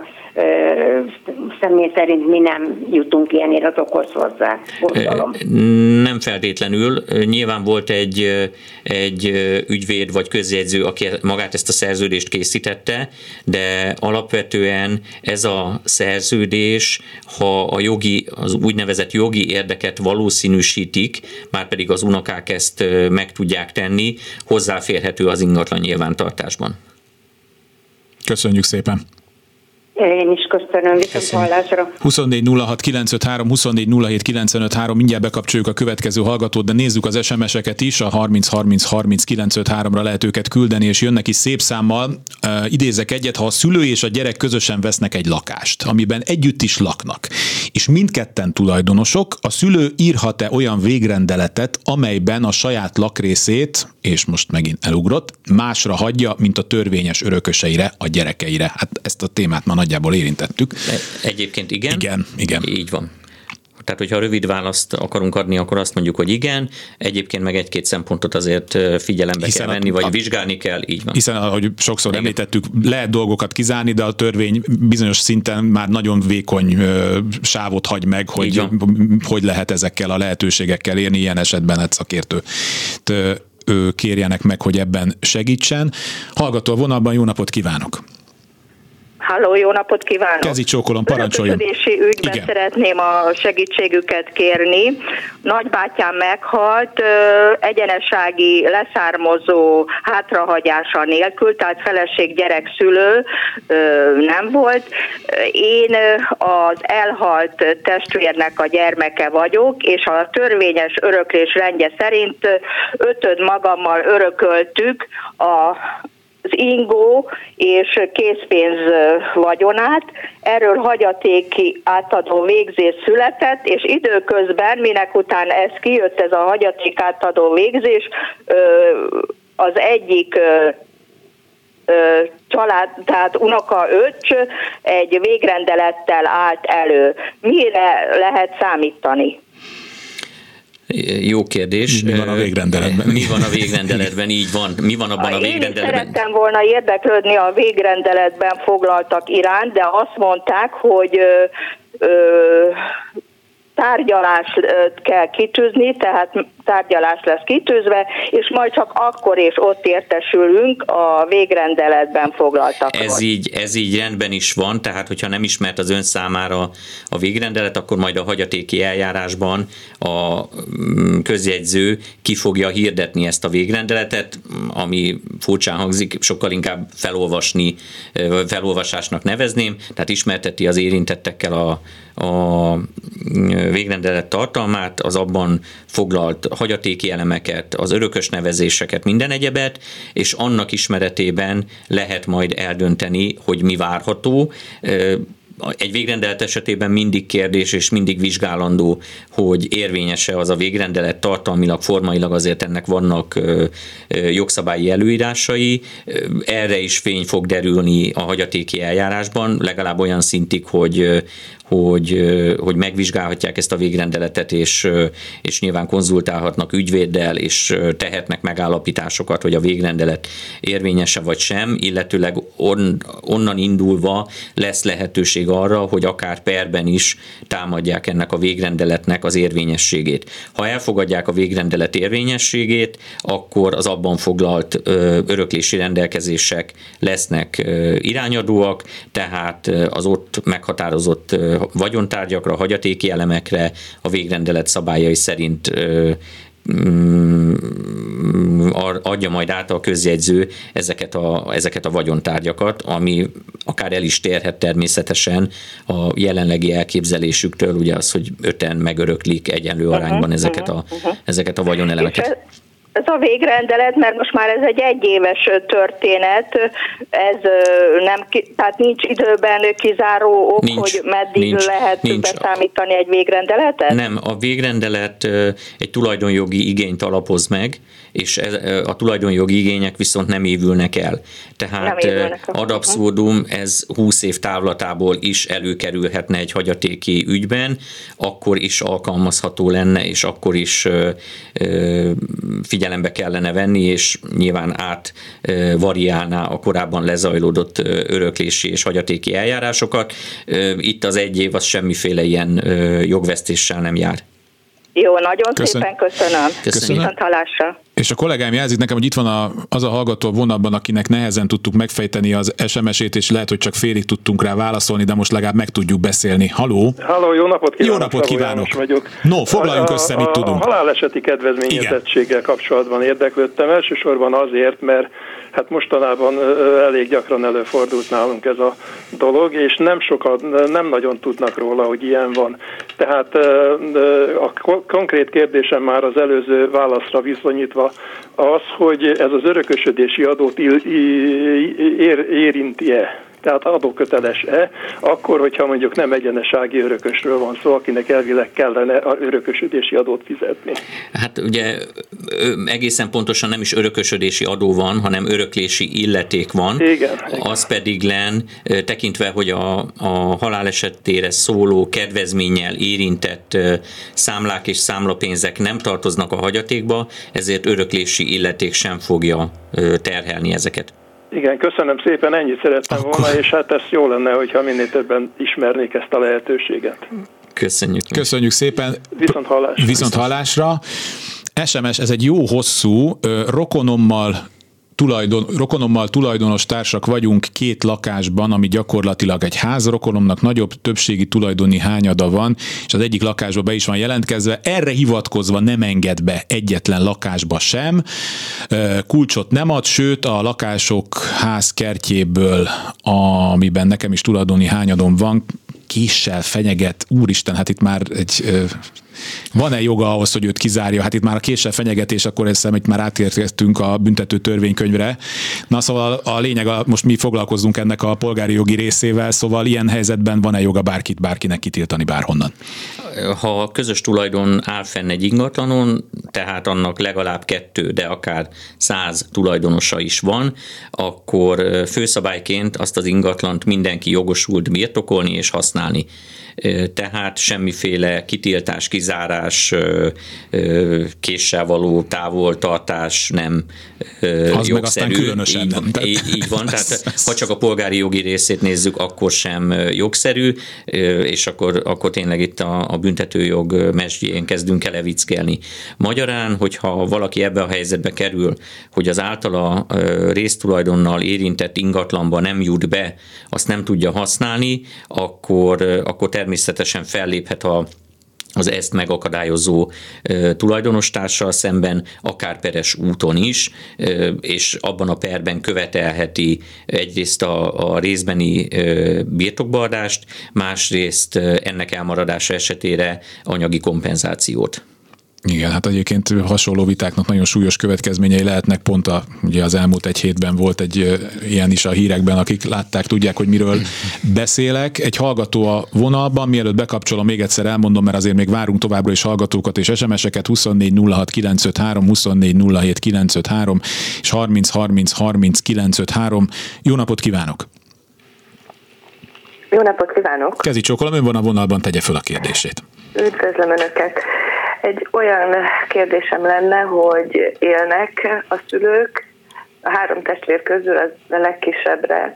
személy szerint mi nem jutunk ilyen iratokhoz hozzá. Gondolom. Nem feltétlenül. Nyilván volt egy, egy ügyvéd vagy közjegyző, aki magát ezt a szerződést készítette, de alapvetően ez a szerződés, ha a jogi, az úgynevezett jogi érdeket valószínűsítik, már pedig az unokák ezt meg tudják tenni, hozzáférhető az ingatlan nyilvántartásban. Köszönjük szépen! Én is köszönöm, viszont hallásra. 24 06 953, 24 07 953, mindjárt bekapcsoljuk a következő hallgatót, de nézzük az SMS-eket is, a 30 30 30 953-ra lehet őket küldeni, és jönnek is szép számmal. Uh, idézek egyet, ha a szülő és a gyerek közösen vesznek egy lakást, amiben együtt is laknak, és mindketten tulajdonosok, a szülő írhat-e olyan végrendeletet, amelyben a saját lakrészét, és most megint elugrott, másra hagyja, mint a törvényes örököseire, a gyerekeire. Hát ezt a témát már nagyjából érintettük. Egyébként igen. Igen, igen. Így van. Tehát, hogyha rövid választ akarunk adni, akkor azt mondjuk, hogy igen, egyébként meg egy-két szempontot azért figyelembe hiszen kell venni, a, vagy a, vizsgálni kell, így van. Hiszen, ahogy sokszor igen. említettük, lehet dolgokat kizárni, de a törvény bizonyos szinten már nagyon vékony sávot hagy meg, hogy hogy lehet ezekkel a lehetőségekkel érni, ilyen esetben egy szakértő kérjenek meg, hogy ebben segítsen. Hallgató a vonalban, jó napot kívánok! Halló, jó napot kívánok! Kezi csókolom, parancsoljon! ügyben Igen. szeretném a segítségüket kérni. Nagybátyám meghalt egyenesági leszármazó hátrahagyása nélkül, tehát feleség gyerek szülő nem volt. Én az elhalt testvérnek a gyermeke vagyok, és a törvényes öröklés rendje szerint ötöd magammal örököltük a az ingó és készpénz vagyonát, erről hagyatéki átadó végzés született, és időközben, minek után ez kijött, ez a hagyaték átadó végzés, az egyik család, tehát unoka öcs egy végrendelettel állt elő. Mire lehet számítani? Jó kérdés. Mi van a végrendeletben? Mi van a végrendeletben, így van. Mi van abban a, a végrendeletben? Én szerettem volna érdeklődni a végrendeletben foglaltak iránt, de azt mondták, hogy ö, ö, tárgyalást kell kitűzni, tehát tárgyalás lesz kitűzve, és majd csak akkor és ott értesülünk a végrendeletben foglaltak. Ez így, ez így rendben is van, tehát hogyha nem ismert az ön számára a végrendelet, akkor majd a hagyatéki eljárásban a mm, közjegyző ki fogja hirdetni ezt a végrendeletet, ami furcsán hangzik, sokkal inkább felolvasni, felolvasásnak nevezném, tehát ismerteti az érintettekkel a, a végrendelet tartalmát, az abban foglalt hagyatéki elemeket, az örökös nevezéseket, minden egyebet, és annak ismeretében lehet majd eldönteni, hogy mi várható egy végrendelet esetében mindig kérdés és mindig vizsgálandó, hogy érvényese az a végrendelet tartalmilag, formailag azért ennek vannak jogszabályi előírásai. Erre is fény fog derülni a hagyatéki eljárásban, legalább olyan szintig, hogy, hogy, hogy megvizsgálhatják ezt a végrendeletet, és, és nyilván konzultálhatnak ügyvéddel, és tehetnek megállapításokat, hogy a végrendelet érvényese vagy sem, illetőleg on, onnan indulva lesz lehetőség arra, hogy akár perben is támadják ennek a végrendeletnek az érvényességét. Ha elfogadják a végrendelet érvényességét, akkor az abban foglalt öröklési rendelkezések lesznek irányadóak, tehát az ott meghatározott vagyontárgyakra, hagyatéki elemekre a végrendelet szabályai szerint mm, adja majd át a közjegyző ezeket a, ezeket a vagyontárgyakat, ami akár el is térhet természetesen a jelenlegi elképzelésüktől, ugye az, hogy öten megöröklik egyenlő arányban uh-huh, ezeket a, uh-huh. ezeket a vagyonelemeket ez a végrendelet, mert most már ez egy egyéves történet, ez nem, tehát nincs időben kizáró ok, nincs, hogy meddig nincs, lehet nincs. beszámítani egy végrendeletet? Nem, a végrendelet egy tulajdonjogi igényt alapoz meg, és a tulajdonjogi igények viszont nem évülnek el. Tehát ad abszurdum, ez 20 év távlatából is előkerülhetne egy hagyatéki ügyben, akkor is alkalmazható lenne, és akkor is figyelme figyelembe kellene venni, és nyilván át variálná a korábban lezajlódott öröklési és hagyatéki eljárásokat. Itt az egy év az semmiféle ilyen jogvesztéssel nem jár. Jó, nagyon Köszön... szépen köszönöm. Köszönöm. Viszont. És a kollégám jelzik nekem, hogy itt van a, az a hallgató vonalban, akinek nehezen tudtuk megfejteni az SMS-ét, és lehet, hogy csak félig tudtunk rá válaszolni, de most legalább meg tudjuk beszélni. Haló? Haló, jó napot kívánok! Jó napot kívánok! Vagyok. No, foglaljunk a, össze, mit tudunk. A haláleseti kedvezményezettséggel kapcsolatban érdeklődtem. Elsősorban azért, mert hát mostanában elég gyakran előfordult nálunk ez a dolog, és nem sokat, nem nagyon tudnak róla, hogy ilyen van. Tehát a konkrét kérdésem már az előző válaszra viszonyítva az, hogy ez az örökösödési adót érinti-e tehát adóköteles-e, akkor, hogyha mondjuk nem egyenesági örökösről van szó, akinek elvileg kellene a örökösödési adót fizetni. Hát ugye egészen pontosan nem is örökösödési adó van, hanem öröklési illeték van. Igen. Az pedig len, tekintve, hogy a, a halálesetére szóló kedvezménnyel érintett számlák és számlapénzek nem tartoznak a hagyatékba, ezért öröklési illeték sem fogja terhelni ezeket. Igen, köszönöm szépen, ennyit szerettem Akkor... volna, és hát ez jó lenne, hogyha minél többen ismernék ezt a lehetőséget. Köszönjük. Köszönjük szépen. Viszont hallásra. Viszont hallásra. SMS, ez egy jó hosszú, rokonommal tulajdon, rokonommal tulajdonos társak vagyunk két lakásban, ami gyakorlatilag egy ház, rokonomnak nagyobb többségi tulajdoni hányada van, és az egyik lakásba be is van jelentkezve, erre hivatkozva nem enged be egyetlen lakásba sem, kulcsot nem ad, sőt a lakások házkertjéből, amiben nekem is tulajdoni hányadom van, késsel fenyeget, úristen, hát itt már egy van-e joga ahhoz, hogy őt kizárja? Hát itt már a késsel fenyegetés, akkor ezt hogy már átérkeztünk a büntető törvénykönyvre. Na szóval a lényeg, a, most mi foglalkozunk ennek a polgári jogi részével, szóval ilyen helyzetben van-e joga bárkit, bárkinek kitiltani bárhonnan? Ha közös tulajdon áll fenn egy ingatlanon, tehát annak legalább kettő, de akár száz tulajdonosa is van, akkor főszabályként azt az ingatlant mindenki jogosult birtokolni és használni tehát semmiféle kitiltás, kizárás, késsel való távoltartás nem Az jogszerű. különösen így, nem. Így, így van, tehát ha csak a polgári jogi részét nézzük, akkor sem jogszerű, és akkor, akkor tényleg itt a, a büntetőjog mesdjén kezdünk el evickelni. Magyarán, hogyha valaki ebbe a helyzetbe kerül, hogy az általa résztulajdonnal érintett ingatlanba nem jut be, azt nem tudja használni, akkor, akkor természetesen felléphet a az ezt megakadályozó e, tulajdonostársal szemben, akár peres úton is, e, és abban a perben követelheti egyrészt a, a részbeni e, birtokbardást, másrészt ennek elmaradása esetére anyagi kompenzációt. Igen, hát egyébként hasonló vitáknak nagyon súlyos következményei lehetnek. Pont a, ugye az elmúlt egy hétben volt egy ilyen is a hírekben, akik látták, tudják, hogy miről [CLEARS THROAT] beszélek. Egy hallgató a vonalban, mielőtt bekapcsolom, még egyszer elmondom, mert azért még várunk továbbra is hallgatókat és SMS-eket 24 06 953, 24 07 953 és 30 30 30 953. Jó napot kívánok! Jó napot kívánok! Kezi csókolom, ön van a vonalban, tegye föl a kérdését. Üdvözlöm Önöket! Egy olyan kérdésem lenne, hogy élnek a szülők, a három testvér közül az a legkisebbre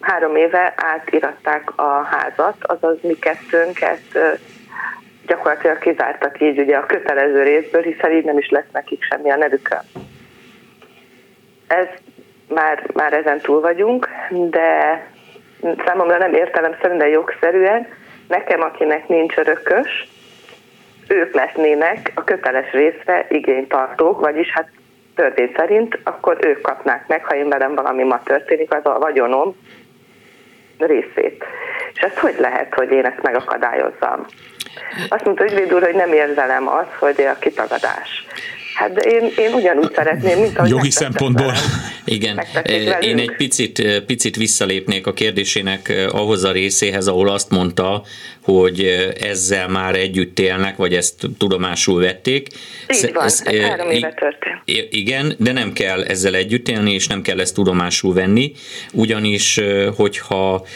három éve átiratták a házat, azaz mi kettőnket gyakorlatilag kizártak így ugye a kötelező részből, hiszen így nem is lesz nekik semmi a nevükön. Ez már, már ezen túl vagyunk, de számomra nem értelemszerűen, de jogszerűen, nekem, akinek nincs örökös, ők lesznének a köteles részre igénytartók, vagyis hát törvény szerint, akkor ők kapnák meg, ha én velem valami ma történik, az a vagyonom részét. És ez hogy lehet, hogy én ezt megakadályozzam? Azt mondta ügyvéd úr, hogy nem érzelem az, hogy a kitagadás. Hát de én, én ugyanúgy szeretném, mint ahogy Jogi szempontból. Igen, én egy picit, picit visszalépnék a kérdésének ahhoz a részéhez, ahol azt mondta, hogy ezzel már együtt élnek, vagy ezt tudomásul vették. Így van, ez három éve történt. Igen, de nem kell ezzel együtt élni, és nem kell ezt tudomásul venni, ugyanis, hogyha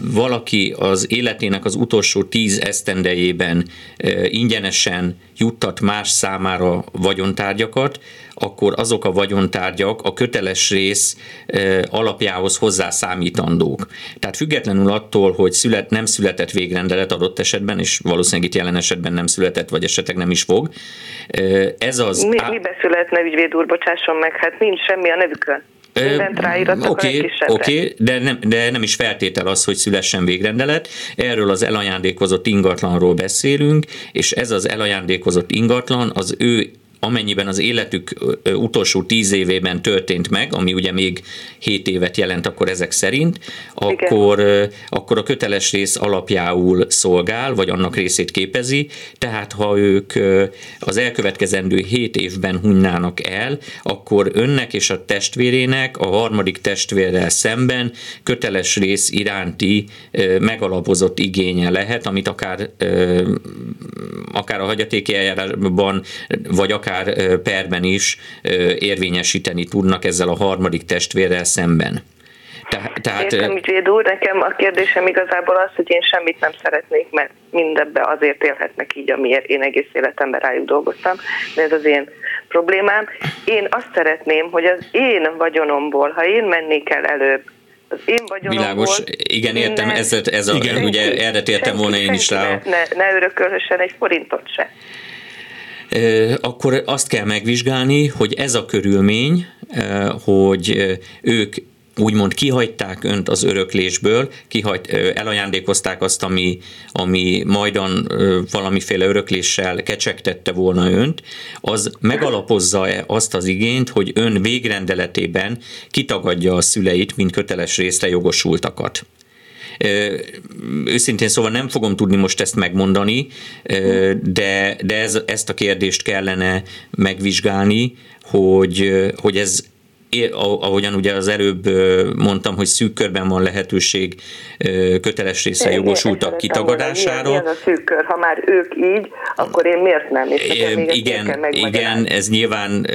valaki az életének az utolsó tíz esztendejében ingyenesen juttat más számára vagyontárgyakat, akkor azok a vagyontárgyak a köteles rész alapjához hozzá számítandók. Tehát függetlenül attól, hogy szület, nem született végrendelet adott esetben, és valószínűleg itt jelen esetben nem született, vagy esetleg nem is fog. Ez az... Mi, mibe születne ügyvéd úr, bocsásson meg, hát nincs semmi a nevükön. Oké, okay, okay, de, nem, de nem is feltétel az, hogy szülessen végrendelet. Erről az elajándékozott ingatlanról beszélünk, és ez az elajándékozott ingatlan az ő amennyiben az életük utolsó tíz évében történt meg, ami ugye még 7 évet jelent akkor ezek szerint, akkor, akkor a köteles rész alapjául szolgál, vagy annak részét képezi, tehát ha ők az elkövetkezendő 7 évben hunynának el, akkor önnek és a testvérének a harmadik testvérrel szemben köteles rész iránti megalapozott igénye lehet, amit akár, akár a hagyatéki eljárásban, vagy akár akár perben is érvényesíteni tudnak ezzel a harmadik testvérrel szemben. Te, tehát, Értem, ügyvéd úr, nekem a kérdésem igazából az, hogy én semmit nem szeretnék, mert mindebbe azért élhetnek így, amiért én egész életemben rájuk dolgoztam, de ez az én problémám. Én azt szeretném, hogy az én vagyonomból, ha én mennék el előbb, az én vagyonomból... Világos, igen, értem, ez, ez a, igen. ugye erre tértem volna én is rá. Ne, ne örökölhessen egy forintot se akkor azt kell megvizsgálni, hogy ez a körülmény, hogy ők úgymond kihagyták önt az öröklésből, kihagy, elajándékozták azt, ami, ami majdan valamiféle örökléssel kecsegtette volna önt, az megalapozza-e azt az igényt, hogy ön végrendeletében kitagadja a szüleit, mint köteles részre jogosultakat. Őszintén szóval nem fogom tudni most ezt megmondani, de, de ez, ezt a kérdést kellene megvizsgálni, hogy, hogy ez ahogyan ugye az előbb mondtam, hogy szűk körben van lehetőség köteles része jogosultak kitagadására. Milyen a szűk kör? Ha már ők így, akkor én miért nem? És igen, igen, ez nyilván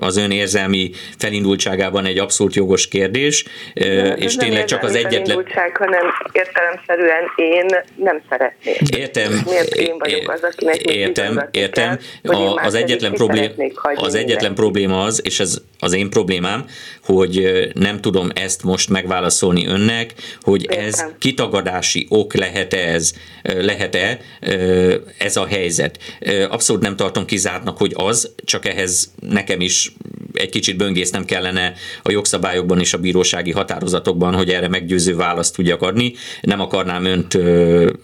az ön érzelmi felindultságában egy abszolút jogos kérdés, de és tényleg csak az egyetlen... hanem értelemszerűen én nem szeretném. Értem. Miért én vagyok az, akinek Értem, értem. Kell, a, az egyetlen, problém, az egyetlen probléma az, és ez az én problémám, kollégám, hogy nem tudom ezt most megválaszolni önnek, hogy ez kitagadási ok lehet-e ez, lehet-e ez a helyzet. Abszolút nem tartom kizártnak, hogy az, csak ehhez nekem is egy kicsit böngésznem kellene a jogszabályokban és a bírósági határozatokban, hogy erre meggyőző választ tudjak adni. Nem akarnám önt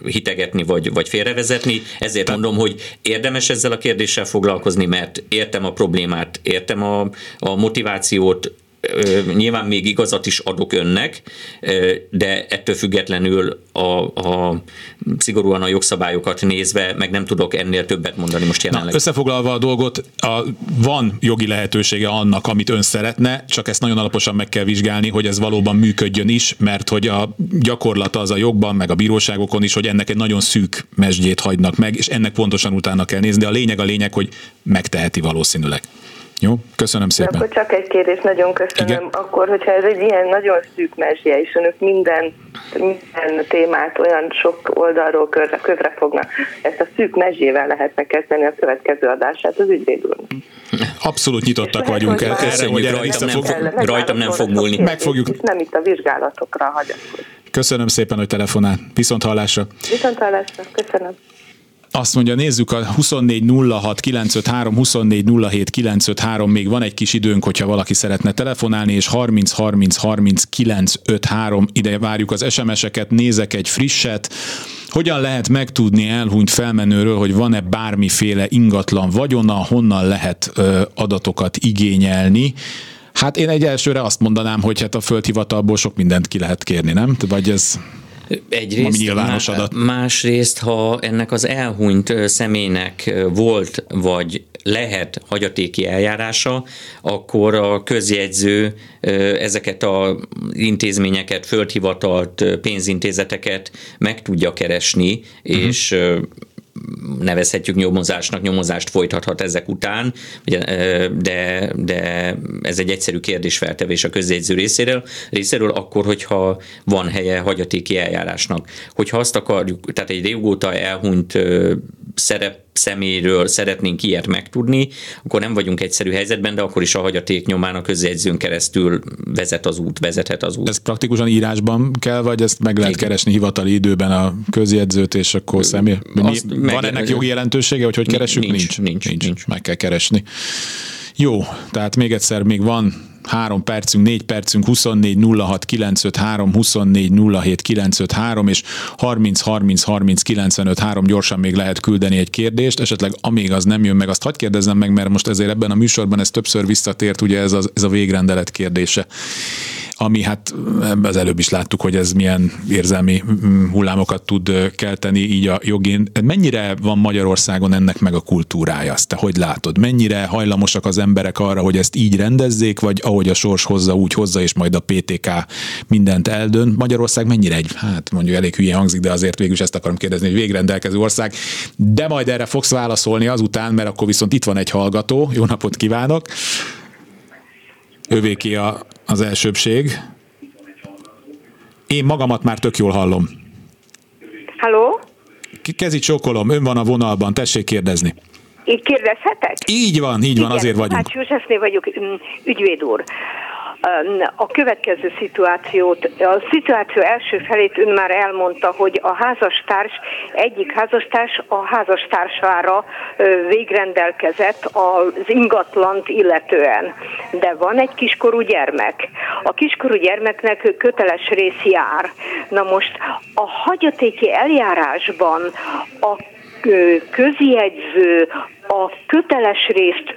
hitegetni vagy, vagy félrevezetni, ezért mondom, hogy érdemes ezzel a kérdéssel foglalkozni, mert értem a problémát, értem a, a motivációt, nyilván még igazat is adok önnek, de ettől függetlenül a, a szigorúan a jogszabályokat nézve meg nem tudok ennél többet mondani most jelenleg. Na, összefoglalva a dolgot, a, van jogi lehetősége annak, amit ön szeretne, csak ezt nagyon alaposan meg kell vizsgálni, hogy ez valóban működjön is, mert hogy a gyakorlata az a jogban, meg a bíróságokon is, hogy ennek egy nagyon szűk mesdjét hagynak meg, és ennek pontosan utána kell nézni, de a lényeg a lényeg, hogy megteheti valószínűleg. Jó, köszönöm szépen. De akkor csak egy kérdés, nagyon köszönöm. Igen? Akkor, hogyha ez egy ilyen nagyon szűk mesje, és önök minden, minden témát olyan sok oldalról körre, kövre fognak, ezt a szűk mesjével lehetne kezdeni a következő adását az ügyvéd úr. Abszolút nyitottak vagyunk el, erre, hogy rajtam, nem fog, rajtam nem fog múlni. Meg fogjuk. Nem itt a vizsgálatokra hagyatkozni. Köszönöm szépen, hogy telefonál. Viszont hallásra. Viszont hallásra. Köszönöm. Azt mondja, nézzük a 2406 953, 2407 953, még van egy kis időnk, hogyha valaki szeretne telefonálni, és 30 30 30 953, ide várjuk az SMS-eket, nézek egy frisset. Hogyan lehet megtudni elhunyt felmenőről, hogy van-e bármiféle ingatlan vagyona, honnan lehet ö, adatokat igényelni? Hát én egy elsőre azt mondanám, hogy hát a földhivatalból sok mindent ki lehet kérni, nem? Vagy ez... Egyrészt, nyilvános adat. Másrészt, ha ennek az elhunyt személynek volt vagy lehet hagyatéki eljárása, akkor a közjegyző ezeket a intézményeket, földhivatalt, pénzintézeteket meg tudja keresni, uh-huh. és nevezhetjük nyomozásnak, nyomozást folytathat ezek után, de, de ez egy egyszerű kérdésfeltevés a közjegyző részéről, részéről akkor, hogyha van helye hagyatéki eljárásnak. Hogyha azt akarjuk, tehát egy régóta elhunyt szerep személyről szeretnénk ilyet megtudni, akkor nem vagyunk egyszerű helyzetben, de akkor is a hagyaték nyomán a közjegyzőn keresztül vezet az út, vezethet az út. Ez praktikusan írásban kell, vagy ezt meg lehet Igen. keresni hivatali időben a közjegyzőt, és akkor személy? Van meg, ennek jogi jelentősége, hogy hogy keresünk? Nincs, nincs, nincs, nincs, nincs. Meg kell keresni. Jó, tehát még egyszer még van 3 percünk, 4 percünk, 24 06 953, 24 07 953 és 30 30 30 95 3 gyorsan még lehet küldeni egy kérdést, esetleg amíg az nem jön meg, azt hagyd kérdezzem meg, mert most ezért ebben a műsorban ez többször visszatért, ugye ez a, ez a végrendelet kérdése ami hát az előbb is láttuk, hogy ez milyen érzelmi mm, hullámokat tud kelteni így a jogén. Mennyire van Magyarországon ennek meg a kultúrája? Azt te hogy látod? Mennyire hajlamosak az emberek arra, hogy ezt így rendezzék, vagy ahogy a sors hozza, úgy hozza, és majd a PTK mindent eldönt? Magyarország mennyire egy, hát mondjuk elég hülye hangzik, de azért végül is ezt akarom kérdezni, hogy végrendelkező ország. De majd erre fogsz válaszolni azután, mert akkor viszont itt van egy hallgató. Jó napot kívánok! Övéki a, az elsőbség. Én magamat már tök jól hallom. Halló? Kezi csókolom, ön van a vonalban, tessék kérdezni. Így kérdezhetek? Így van, így Igen, van, azért vagyunk. Hát Józsefné vagyok, mm, ügyvéd úr a következő szituációt, a szituáció első felét ön már elmondta, hogy a házastárs, egyik házastárs a házastársára végrendelkezett az ingatlant illetően. De van egy kiskorú gyermek. A kiskorú gyermeknek köteles rész jár. Na most a hagyatéki eljárásban a közjegyző a köteles részt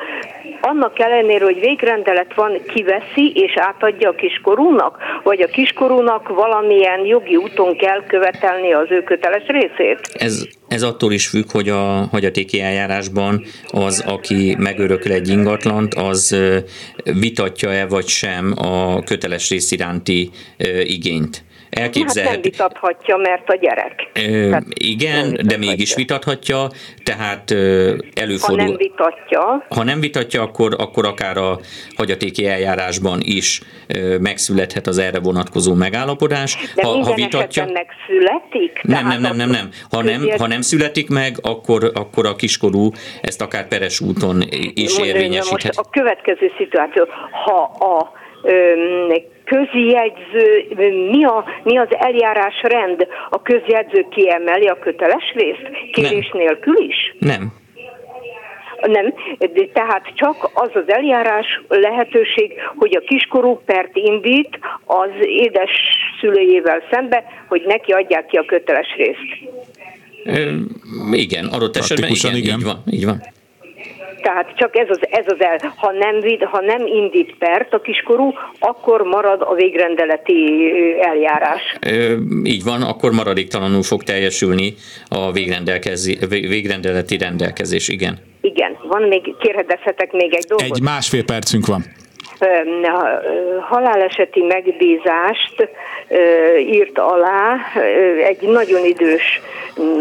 annak ellenére, hogy végrendelet van, kiveszi és átadja a kiskorúnak, vagy a kiskorúnak valamilyen jogi úton kell követelni az ő köteles részét? Ez, ez attól is függ, hogy a hagyatéki eljárásban az, aki megörökül egy ingatlant, az vitatja-e vagy sem a köteles rész iránti igényt. Elképzelhet... Hát nem vitathatja, mert a gyerek. Ö, igen, de mégis vitathatja, tehát előfordul... Ha nem vitatja. Ha nem vitatja, akkor, akkor akár a hagyatéki eljárásban is megszülethet az erre vonatkozó megállapodás. De ha, ha vitatja... megszületik? Nem, nem, nem, nem, nem. Ha nem, ha nem születik meg, akkor, akkor a kiskorú ezt akár peres úton is érvényesíthet. Most a következő szituáció, ha a közjegyző, mi, a, mi az eljárás rend? A közjegyző kiemeli a köteles részt? Kérés Nem. nélkül is? Nem. Nem, de tehát csak az az eljárás lehetőség, hogy a kiskorú pert indít az édes szülőjével szembe, hogy neki adják ki a köteles részt. Ö, igen, adott esetben igen, igen, így van. Így van. Tehát csak ez az, ez az el, ha nem, vid, ha nem indít pert a kiskorú, akkor marad a végrendeleti eljárás. Ö, így van, akkor maradéktalanul fog teljesülni a végrendeleti rendelkezés, igen. Igen, van még, kérdezhetek még egy dolgot? Egy másfél percünk van haláleseti megbízást írt alá egy nagyon idős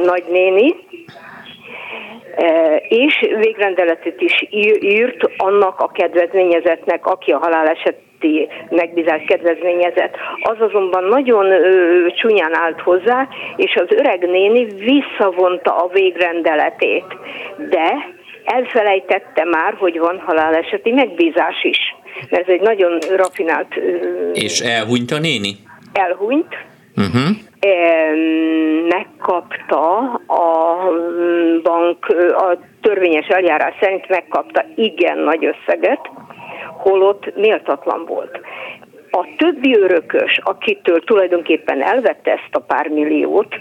nagynéni, és végrendeletet is írt annak a kedvezményezetnek, aki a haláleseti megbízás kedvezményezett. Az azonban nagyon ö, csúnyán állt hozzá, és az öreg néni visszavonta a végrendeletét. De elfelejtette már, hogy van haláleseti megbízás is. Ez egy nagyon rafinált... Ö, és elhunyt a néni? Elhunyt. Uh-huh megkapta a bank, a törvényes eljárás szerint megkapta igen nagy összeget, holott méltatlan volt. A többi örökös, akitől tulajdonképpen elvette ezt a pár milliót,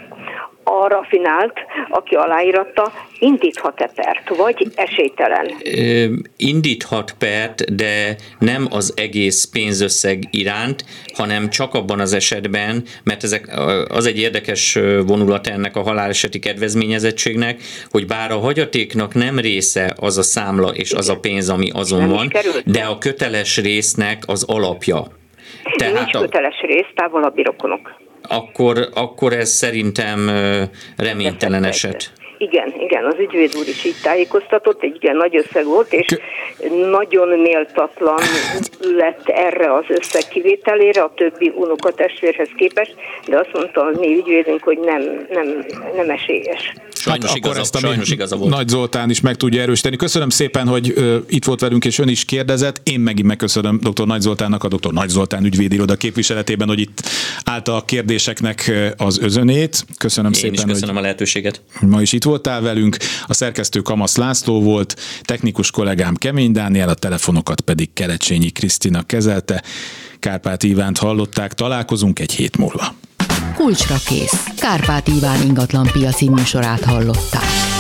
a rafinált, aki aláíratta, indíthat-e pert, vagy esélytelen? Indíthat pert, de nem az egész pénzösszeg iránt, hanem csak abban az esetben, mert ezek, az egy érdekes vonulat ennek a haláleseti kedvezményezettségnek, hogy bár a hagyatéknak nem része az a számla és az a pénz, ami azon nem van, de a köteles résznek az alapja. Tehát Nincs a... köteles rész, távolabbi rokonok akkor, akkor ez szerintem reménytelen eset. Igen, igen, az ügyvéd úr is így tájékoztatott, egy igen nagy összeg volt, és nagyon méltatlan lett erre az összeg kivételére a többi unokatestvérhez képest, de azt mondta a mi ügyvédünk, hogy nem, nem, nem esélyes. Sajnos, hát igaza, ezt a sajnos igaza volt. Nagy Zoltán is meg tudja erősíteni. Köszönöm szépen, hogy ö, itt volt velünk, és ön is kérdezett. Én megint megköszönöm dr. Nagy Zoltánnak, a dr. Nagy Zoltán ügyvédiroda képviseletében, hogy itt állta a kérdéseknek az özönét. Köszönöm Én szépen. Is köszönöm hogy a lehetőséget. Ma is itt voltál velünk. A szerkesztő Kamasz László volt, technikus kollégám Kemény Dániel, a telefonokat pedig Kelecsényi Krisztina kezelte. Kárpát Ivánt hallották, találkozunk egy hét múlva. Kulcsra kész. Kárpát Iván ingatlan piaci műsorát hallották.